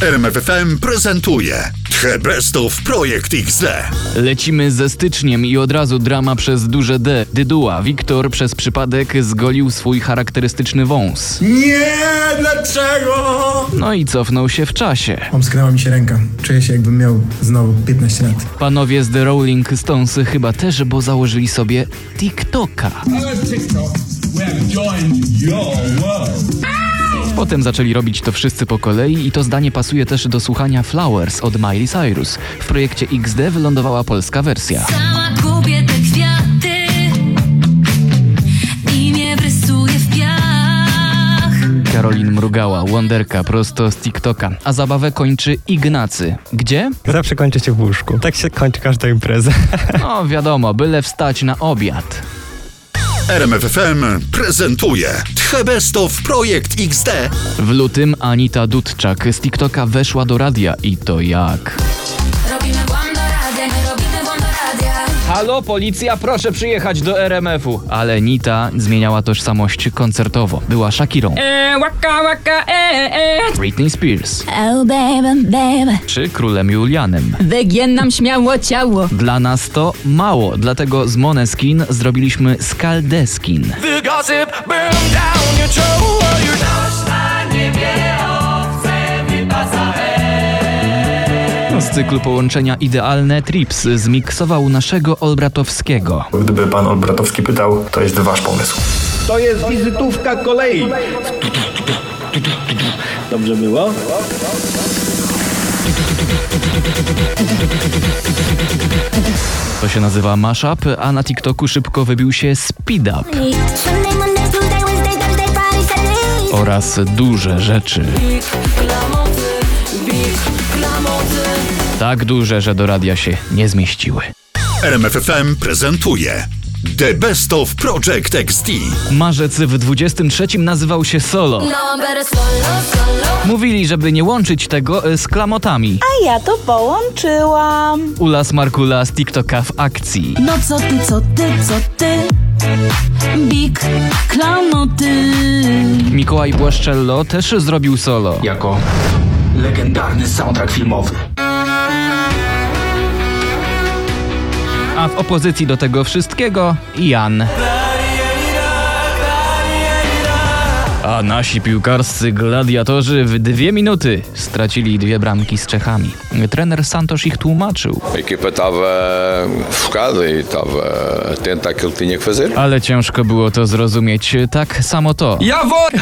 RMFFM prezentuje The Best of Projekt XD. Lecimy ze styczniem i od razu drama przez duże D. Dyduła. Wiktor przez przypadek zgolił swój charakterystyczny wąs. Nie, dlaczego? No i cofnął się w czasie. Omsknęła mi się ręka. Czuję się jakbym miał znowu 15 lat. Panowie z The Rolling Stones chyba też, bo założyli sobie TikToka. TikTok, Potem zaczęli robić to wszyscy po kolei i to zdanie pasuje też do słuchania Flowers od Miley Cyrus. W projekcie XD wylądowała polska wersja. Sama kupię te kwiaty i nie wrysuję w piach. Karolin mrugała, Wonderka prosto z TikToka, a zabawę kończy Ignacy. Gdzie? Zawsze kończy się w łóżku. Tak się kończy każda impreza. No wiadomo, byle wstać na obiad. RMFFM prezentuje The Best of Projekt XD. W lutym Anita Dudczak z TikToka weszła do radia i to jak? Halo, policja, proszę przyjechać do RMF-u. Ale Nita zmieniała tożsamość koncertowo. Była Shakirą, Eh, waka waka eh eh. Britney Spears Oh baby, baby. czy królem Julianem. Wygięnam śmiało ciało. Dla nas to mało, dlatego z Moneskin zrobiliśmy Skaldeskin. Z cyklu połączenia Idealne Trips zmiksował naszego Olbratowskiego. Gdyby pan Olbratowski pytał, to jest wasz pomysł. To jest wizytówka kolei. Dobrze było? To się nazywa Mashup, a na TikToku szybko wybił się Speed Up oraz duże rzeczy. Tak duże, że do radia się nie zmieściły. RMFFM prezentuje The Best of Projekt XD. Marzec w 23 nazywał się Solo. Better solo, solo. Mówili, żeby nie łączyć tego e, z klamotami. A ja to połączyłam. Ula Smarkula z TikToka w akcji. No co ty, co ty, co ty? Big klaunoty. Mikołaj Błaszczello też zrobił solo. Jako legendarny soundtrack filmowy. W opozycji do tego wszystkiego Jan. A nasi piłkarscy gladiatorzy w dwie minuty stracili dwie bramki z Czechami. Trener Santosz ich tłumaczył. equipa estava focada e estava atenta àquilo que tinha que fazer. Ale ciężko było to zrozumieć. Tak samo to. Jawor!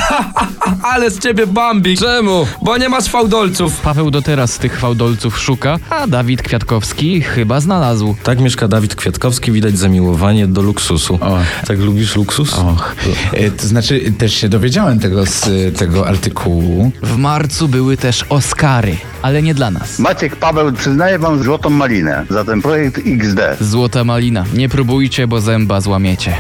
Ale z ciebie Bambi. Czemu? Bo nie masz fałdolców. Paweł do teraz tych fałdolców szuka, a Dawid Kwiatkowski chyba znalazł. Tak mieszka Dawid Kwiatkowski, widać zamiłowanie do luksusu. Tak lubisz luksus? Och, e, to znaczy też się dowiedziałem tego z tego artykułu. W marcu były też Oscary, ale nie dla nas. Maciek Paweł przyznaje wam złotą malinę za ten projekt XD. Złota malina. Nie próbujcie, bo zęba złamiecie.